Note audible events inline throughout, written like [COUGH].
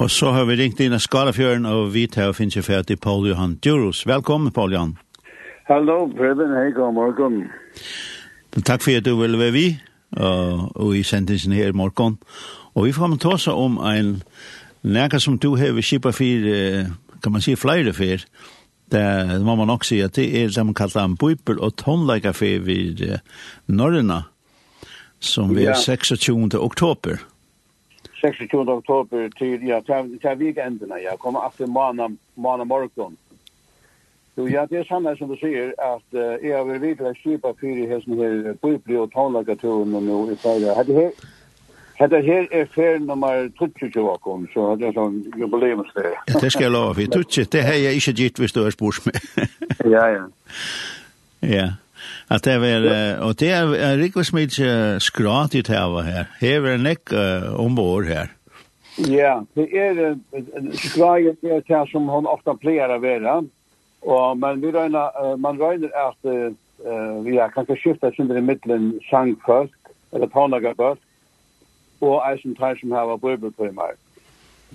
Og så har vi ringt inn i Skalafjøren, og vi tar og finnes jo ferdig Paul Johan Djurus. Velkommen, Paul Johan. Hallo, Preben. Hei, god morgen. Takk for at du vil være vi, og, og i sendingen her i morgen. Og vi får ta oss om en nærke som du har ved Kipa 4, kan man si flere fyr, det må man nok si at det er det man kallar en bøyper og tonleikafé ved uh, Norrøna, som vi er 26. oktober. Ja 26. oktober til ja til till weekenderna jag kommer att måna måna morgon. Så ja det er samma som du sier, at uh, jeg över vid att skipa fyra hästen här bubbli och tonlaga ton och i färja. Hade her, Hetta her er fer nummer 22 okkom, så det er sånn jubileumsferie. Det skal jeg lova for. 22, det har jeg ikke gitt hvis du har spurt meg. ja, ja. Ja. At det var, og det er, er rikvis mye skrat i teva her. Her er nek uh, ombord her. Ja, det er skrat i det som hon ofta pleier å være. Og, men vi røyner, uh, man røyner at uh, vi har kanskje skiftet sin i midtelen sangfolk, eller tonlagerfolk, og er som tar som har bøybelprimer.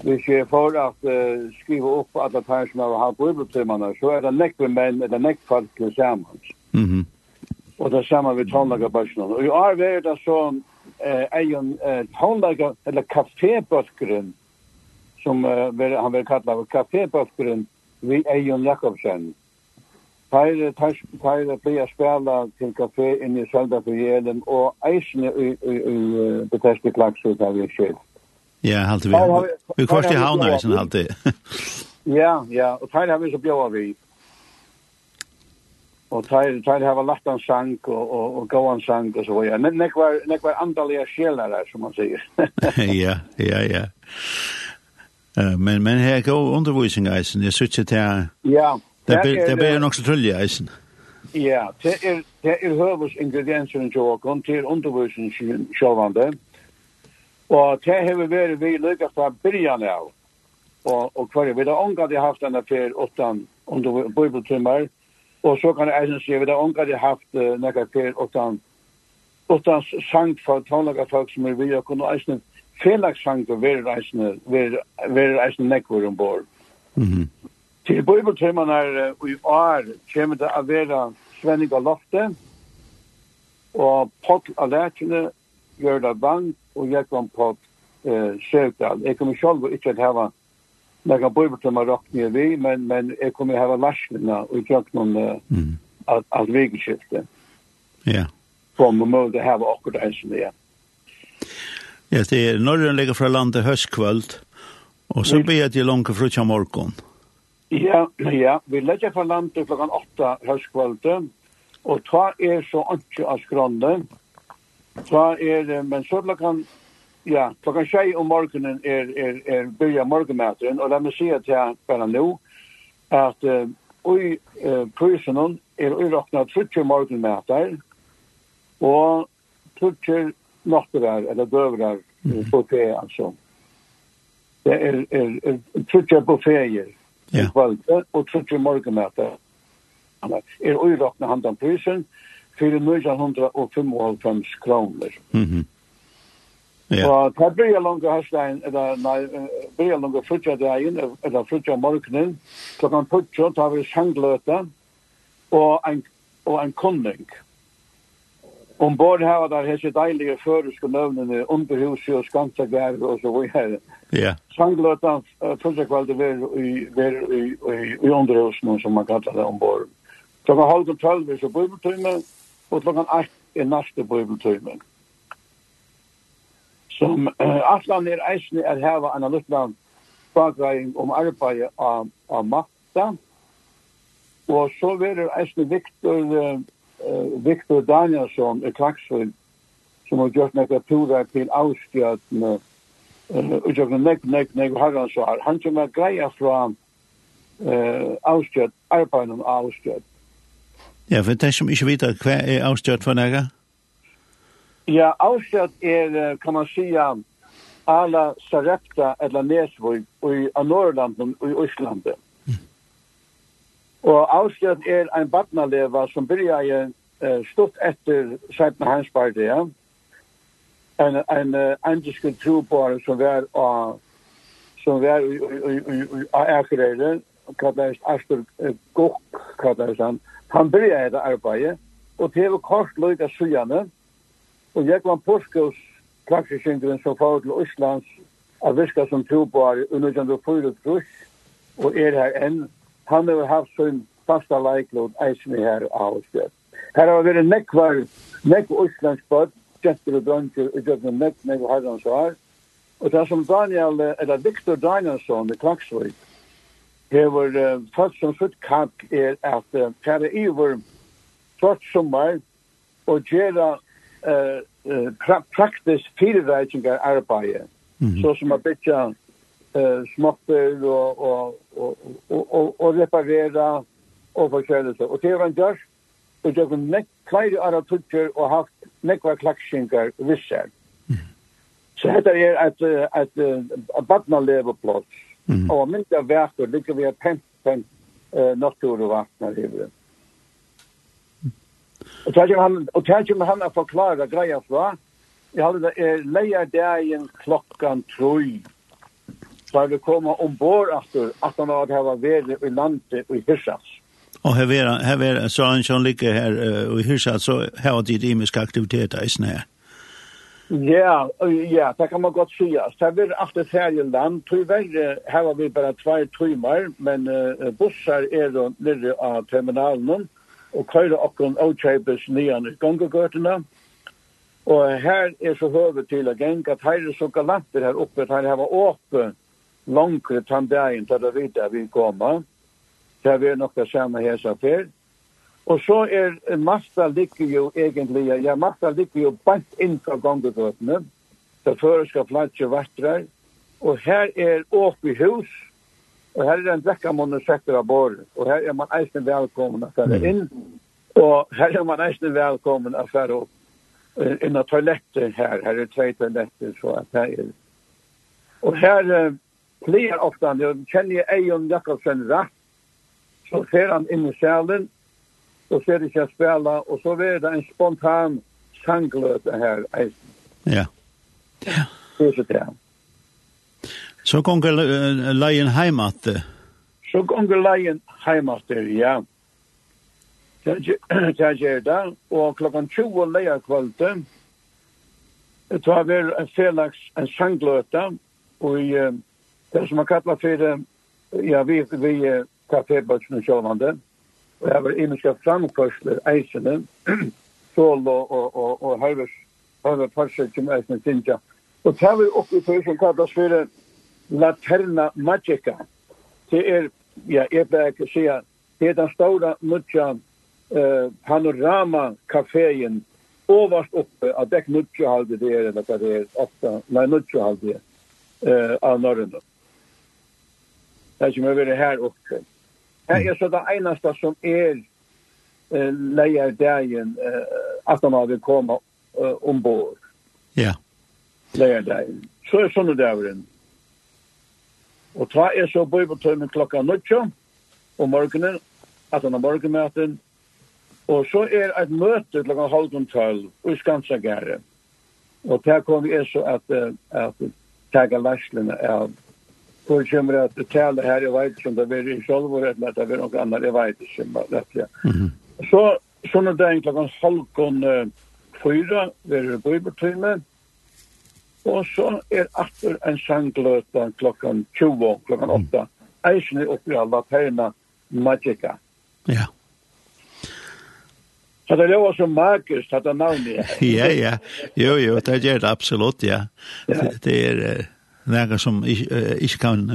Hvis jeg får at uh, skrive opp alle tar som har bøybelprimer, så er det nekve menn, eller nekve folk til sammen. Mhm. Mm og det samme ved tonlagerbørsene. Og i år er det så eh, egen eh, tonlager, eller kafébøskeren, som uh, han vil kalla av kafébøskeren, vi egen Jakobsen. Teir, teir, teir blir spela til kafé inne i Sølda for Jelen, og eisne i, i, i Bethesda Klagsut har vi skilt. Ja, halte vi. Vi kvarst i havna, vi sin halte. Ja, ja, og teir har vi så bjóa vi og tær tær hava lagt an sank og og, og go an sank og så ja men nek var nek var andalia andaliga der som man seier. [LAUGHS] ja ja ja uh, men men her går undervisning isen det söker till ja det det blir nok så trulliga eisen. ja det er det er hövus ingredienser i jokan til undervisning sjølvande. og det har vi vært vi lykket fra byrjan av og, og hver vi har omgått i haft en affær åttan under bibeltimmar Og så kan jeg eisen si, vi har omgått haft uh, nekka per, utan, utan sang for tonlaga folk som er vi, og kunne eisen felaks sang for vi eisen, vi eisen nekkur ombord. Mm -hmm. Til bøybeltøyman er uh, i år, kommer det å være Svenning og Lofte, og Pott av Lætjene, Gjørda Vang og Jekvam Pott uh, Søvdal. Jeg kommer selv ikke til å hava lägga bort till man rakt ner vi men men jag kommer ha varslarna och jag tror någon mm. att att vägskifte. Ja. Från de måste ha akkurat en som det. Ja, det är norrön ligger från landet höstkvöld och så blir det långt från tjamorkon. Ja, ja, vi lägger från landet klockan åtta höstkvällen och ta er så inte av skranden. Ta er men så klockan Ja, klokkan tjei om morgenen er, er, er börja morgonmätaren og la meg si at jeg bare nå, at uh, ui uh, prysen är urrockna trutje morgonmätare og trutje nokterar eller døverar mm. buffé altså. Det er, er, er trutje bufféer ja. i kvalitet och trutje morgonmätare. Er urrockna handan prysen 495 kroner. Mm -hmm. Ja. Og det blir langt høstdagen, eller nei, blir langt frutja dagen, eller frutja morgenen, klokkan putja, tar vi sjangløte, og en, og en kunning. Ombord her, var der hese deilige føreske nøvnene, underhuset og skantagar og så videre. Ja. Sjangløte, frutja kveld, det var i, i, i underhusen, som man kallar det ombord. Klokkan halv og tølv er så bibeltøyme, og klokkan 8 er neste bibeltøyme. Ja som uh, Atlan er eisne er heva en luttland fagreiing om arbeid av, av makta. Og så verður eisne Viktor, uh, Viktor Danielsson i Klagsvig som har gjort nekka tura til avstjøtene og gjør nek, nek, nek, harran så her. Han som er greia fra uh, avstjøt, arbeid om avstjøt. Ja, for det som ikke vet, hva er avstjøt for nekka? Ja. Ja, avsett er, kan man säga, alla Sarepta eller Nesvig i Norrland och i Íslandi. Mm. Og avsett er en badnaleva som byrjar uh, stort etter Sætna Hanspartiet, ja? en en uh, antiske trupar som var av som var i i i Akerøyre, kallast Astor Gokk, kallast han. Han byrjaði etter arbeidet, og til kort løyga Sujane, Og jeg var Porskos klaksesingren som far til Østlands av viska som trobar i 1904 og er her enn. Han har haft sin fasta leiklod eisen her av Østbjørn. Her har vært nekvar, nekv Østlands bad, jenter og dronker, og jøkken og nekv, nekv herrens år. Og det er som Daniel, eller Victor Danielsson i Klaksvik, hever uh, først som sutt kakk er at uh, fære iver, svart sommer, og gjera eh pra praktisk fyrirreikingar arbeid mm. -hmm. så som a bytja eh småttor og, og, og, og, og, reparera og försöka Og det var en dörr og det var nek flera andra tutcher og haft nekva näckva klackskingar vissar så heter det et, et, et badna leveplås leverplats Og mynda verkor ligger vi pent pent eh naturvattnet över Og det kommer han, og det han å forklare greia fra. Jeg hadde det er leia dagen klokkan troi. Så jeg vi koma ombord etter at han hadde vært ved i landet og i Hirsas. Og her er, her er, så han som ligger her og i Hirsas, så her er imiske aktiviteter i snæ. Ja, ja, det kan man godt si. Det er alltid ferie land. Tyverre her var vi bare tvær timer, men uh, bussar er nere av terminalen. Mm og køyre okkon avkjøpes nyan i gongegøtene. Og her er så høve til å genga at her er så galanter her oppe, at her var åpe langere tandegjen til det videre vi kommer. Det er nok det samme her som før. Og så er Masta ligger jo egentlig, ja, Masta ligger jo bant inn fra gongegøtene. Det føreska flatje vattrar. Og her er åpe hus, Og her er en drekkamunner sekker av bor, Og her er man eisen velkommen å fære inn. Og her er man eisen velkommen å fære opp. Inna toaletter her. Her er tvei toaletter, så at her er. Og her uh, pleier ofta, jeg kjenner jeg Eion Jakobsen rett. Så ser han inn i salen. Og ser ikke jeg spela. Og så er det en spontan sangløte her eisen. Ja. Ja. Det er så det er. Så gonger leien heimat. Så gonger leien heimat, ja. Det er det, og klokken 20 leia kvalitet, det var vel en felags en sangløte, og uh, det som man kallar for, ja, vi, vi kafébøtsene og sjåvande, og jeg var imenska framkvarsler, eisene, sol og, og, og, og høyvers, høyvers, høyvers, høyvers, høyvers, høyvers, høyvers, høyvers, høyvers, høyvers, høyvers, høyvers, høyvers, Laterna Magica. Det er, ja, jeg bare ikke sier, det er den store nødja uh, panorama-kaféen overst oppe, av dekk nødja halde det er, eller hva det er, ofta, nei, nødja halde det eh, av Norrønda. Det er som er vært her oppe. Her er så det eneste som er uh, leier dagen uh, at man vil komme uh, ombord. Ja. Leier dagen. Så er sånne daveren. Og ta er så bøybetøymen klokka nødtjå, om morgenen, at han har morgenmøten, og så er et møte klokka halvdun tøll og i Skansagære. Og ta kom er så at, at tega lærslene av Hvor kommer at det taler her, jeg vet ikke om det er i Sjolvor, eller at det er noe annet, jeg vet ikke om det er. Så, sånn sånne dagen klokka halvdun fyra, vi er i bøybetøymen, Og så er atter en sangløte klokken 20, klokken 8. Eisen er oppi alla perna Magica. Ja. Så det jo så magiskt at det navnet [LAUGHS] ja, ja. Jo, jo, det gjør det absolutt, ja. ja. Det er något som inte kan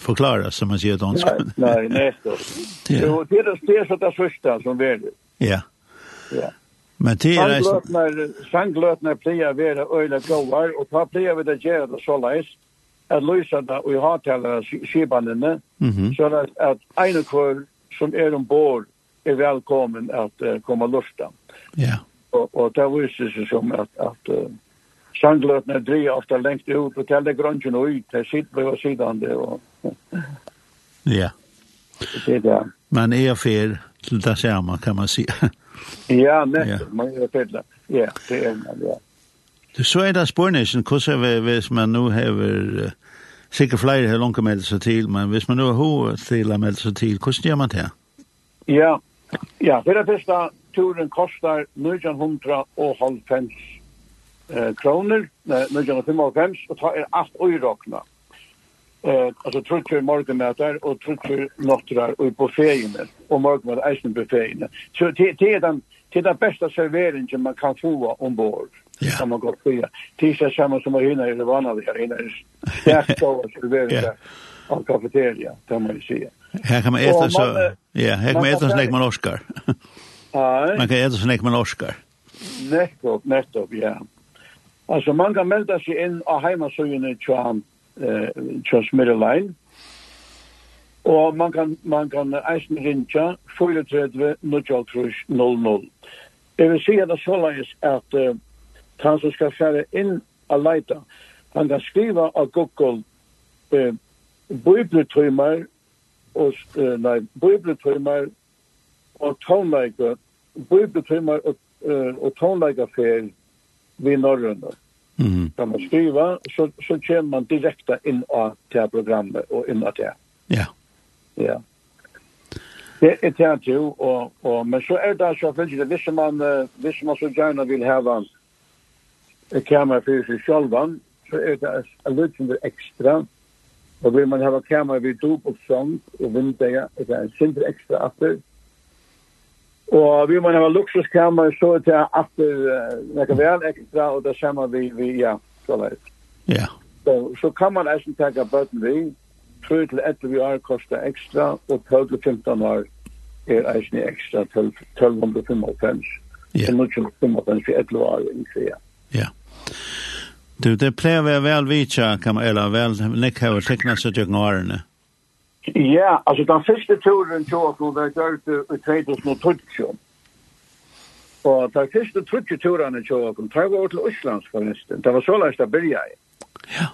förklara som man sier dansk. Nei, nei, nästan. Jo, det er det så det första som. Ja. Ja. Men det är sanglötnar sanglötnar pleja vara öle goar och ta pleja vid det gärna så läs att lösa det och ha till skibanene så att at en kvar som är ombord är välkommen att uh, komma lusta. Ja. Och och det visar sig som att att uh, sanglötnar drejer ofta längst ut och till det grönchen och ut det sitter på sidan det och Ja. Det är det. Man är fel till det samma kan man säga. [LAUGHS] Ja, nettopp. Man gör det. Ja, det er man, ja. Du så er det spørnesen, hvordan er det hvis man nu har sikkert flere har långt meldt seg til, men hvis man nu har hod til å melde seg til, hvordan gjør man det? Ja, ja, for det første turen kostar 995 eh, kroner, 995, og ta er alt øyrokkene eh alltså trutcher morgonmatar och trutcher nattrar och på fejerna och morgonmat eisen på fejerna. Så det det är den det är den bästa serveringen man kan få ombord. Ja. Kan man gå på. är samma som man hinner i det vanliga hinner. Starkt och serveringen där. av kafeteria, det man ju Här kan man äta så ja, här kan man äta så snack man Oscar. Nej. Man kan äta så snack man Oscar. Nettopp, nettopp, ja. Alltså man kan melda sig in och hemma så ju nu tjant eh transmitter line. Og man kan man kan eisen rinja 34 00. Jeg vil si at det så langt at uh, han som skal fære inn og leita, han kan skriva av Google uh, bibeltrymer og uh, nei, bibeltrymer og tonleika bibeltrymer og, uh, og tonleika fer vi norrønne. Mm. Kan man skriva så, så kommer man direkta inn av det programmet og inn av det. Ja. Ja. Det er det jeg og, og, men så er det så finnes det, hvis man, hvis man så gjerne vil hava en kamera for seg selv, så er det en liten ekstra, og vil man hava kamera vid dop og sånt, og vindeja, det er en ekstra atter, Og vi må ha luksuskammer så er det at det kan være ekstra, og det samme vi, vi ja, så leit. Ja. Så, så kan man eisen tenke bøten vi, 3 til 11 år koster ekstra, og 12 til 15 år er eisen ekstra 1295. Ja. Det er nok 1295 for 11 år, ja. Ja. Du, det pleier vi vel vitja, kan man, eller vel, nekk har tekna seg til årene. Ja. Ja, altså den første turen til Åkno var gjort i 2012. Og den første 20 turene til åkken, tar vi over til Østlands forresten. Det var så langt det begynte jeg. Ja.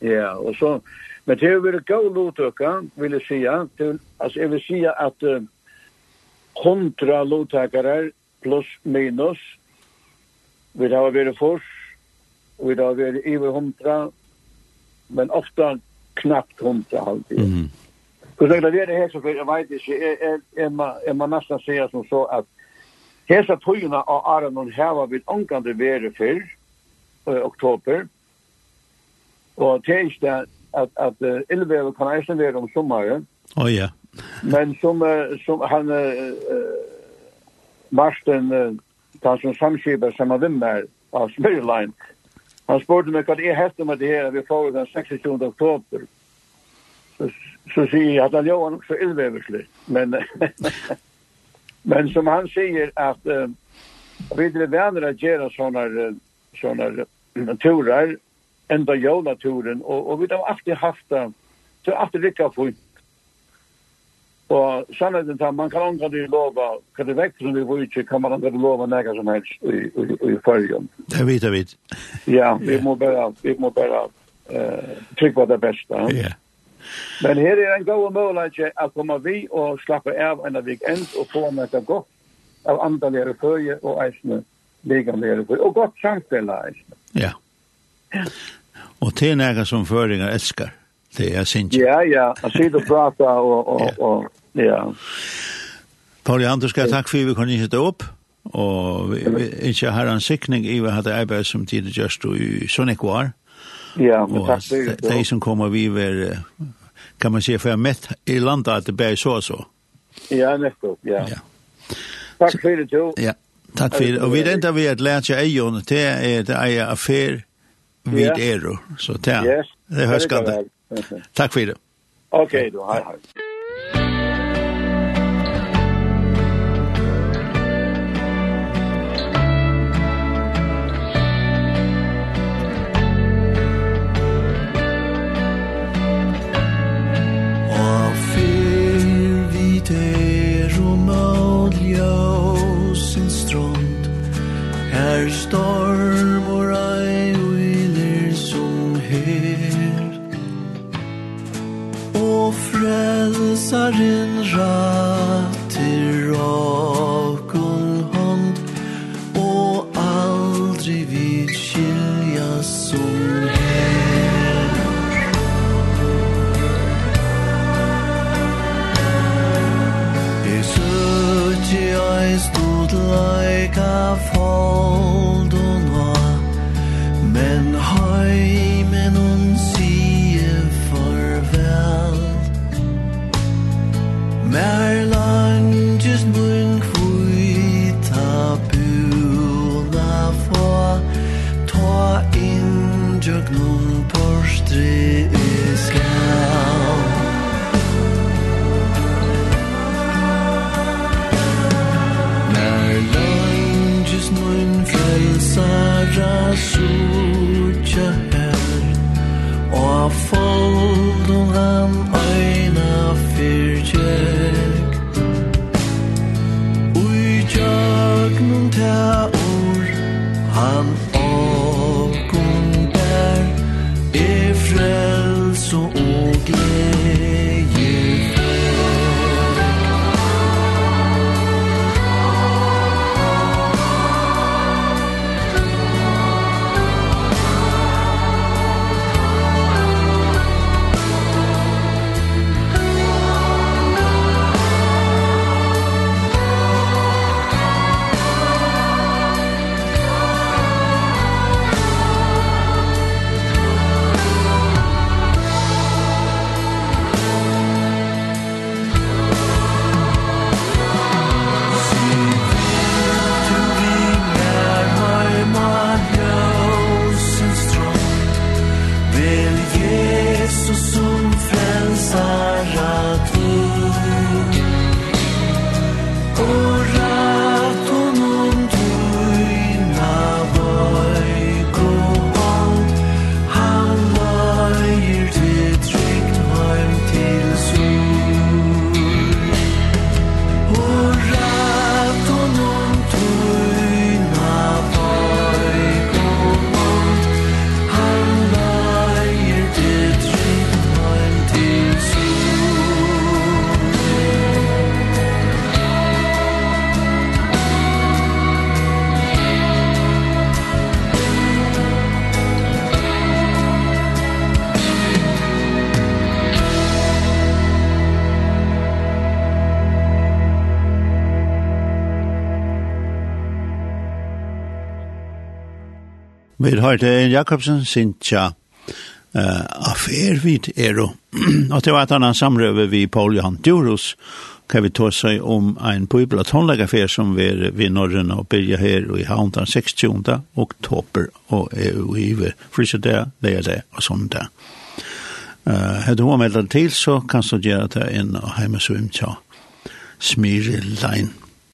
Ja, og så, men det har vært god lottøkker, vil jeg si. Til, altså, jeg vil si at uh, 100 lottakere pluss minus, vi har vært fors, vi har vært over 100, men ofte knappt 100 alltid. Mm -hmm. Hur regler det här så för jag vet inte är är är man är man nästan säga som så att Hesa tøyna av Aron hava við angande vere fyrr, i oktober. Og det er ikke at, at uh, ildvevet kan eisen være om sommeren. Å oh, ja. Men som, uh, som han, uh, Marsten, uh, han som samskiper som han vimmer av Smyrlein, han spurte meg hva det er hette med det her, vi får den 26. oktober. Så, så säger jag att han gör också illväversligt. Men, [LAUGHS] men som han säger att äh, vi vill vänner att göra sådana sådana turer ända jolaturen och, och vi har alltid haft det så alltid lycka fint. Och sannheten tar man kan ångra det lova kan det växa som vi får inte kan man ångra det lova några som helst i, i, i färgen. Det vet jag vet. Ja, vi må bara, vi må bara uh, trycka det bästa. Ja. Yeah. Men her er en god mulighet å komme vi og slappe av en weekend og få noe godt av andaligere føje og eisne legamligere føje, og godt samspille eisne. Ja. Og det er noe som føringer elsker. Det er sin Ja, ja. Jeg det bra prater og, og, og, ja. Pauli skal takk for vi kunne hitte opp. Og vi, vi ikke har en sikning i hva hadde arbeid som tid gjørst i Sonikvar. Ja, men takk for det. De som kommer vi vil kan man säga, för jag mätt i landet att det bär så och så. Ja, nettopp, ja. ja. Takk for det, Jo. Ja, takk for det. Og vi enda vi at lært seg eion, det er det eier affær vid ja. Ero. Så det er høyskande. Takk for det. Ok, då, hej, hej. frälsaren rakt till Nostri iskau Når langes mun frelsara sutja her Og foldum han øyna fyrtjekk Ui tjøknum ta ur Han Vi har hørt en Jakobsen, Sintja, uh, affær vid Ero. og det var et annet samrøve vi Paul Johan Djurus, kan vi ta seg om en bibel- og tonleggerfer som vi er ved Norrøn og Birja her i havn den 60. oktober og er i frisedag, leirdag og sondag. Uh, Hedde hun meldet til, så kan du gjøre det inn og hjemme svim til Smirlein.